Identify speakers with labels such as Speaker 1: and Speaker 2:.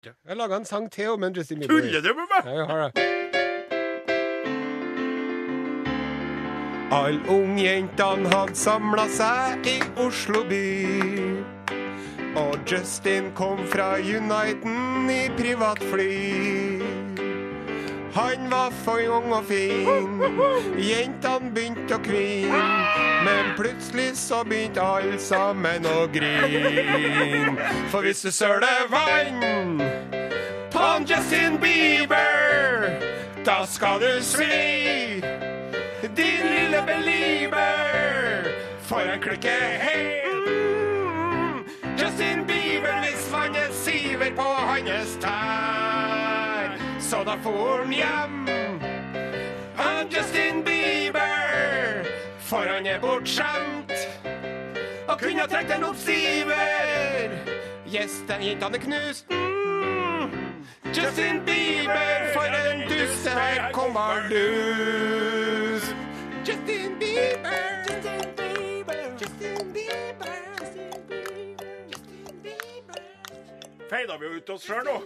Speaker 1: Jeg laga en sang til om en Justin Bieber.
Speaker 2: Tuller du med meg?!
Speaker 1: Ja, jeg har det. Alle ungjentene hadde samla seg i Oslo by. Og Justin kom fra Uniten i privatfly. Han var for ung og fin, jentene begynte å kvine. Men plutselig så begynte alle sammen å grine. For hvis du søler vann på Justin Bieber, da skal du svi. Din lille belieber, for en klikke hei. Justin Bieber hvis vannet siver på hans tær. Så da får han hjem. Han Justin Bieber, for han er bortskjemt. Og kunne ha trukket en oppsiver. Yes, den jentene er knust. Mm. Justin Bieber, for en dust, her kommer dus. Justin Bieber, Justin Bieber, Justin Bieber, Justin Bieber.
Speaker 2: Feida vi ut oss sjøl nå?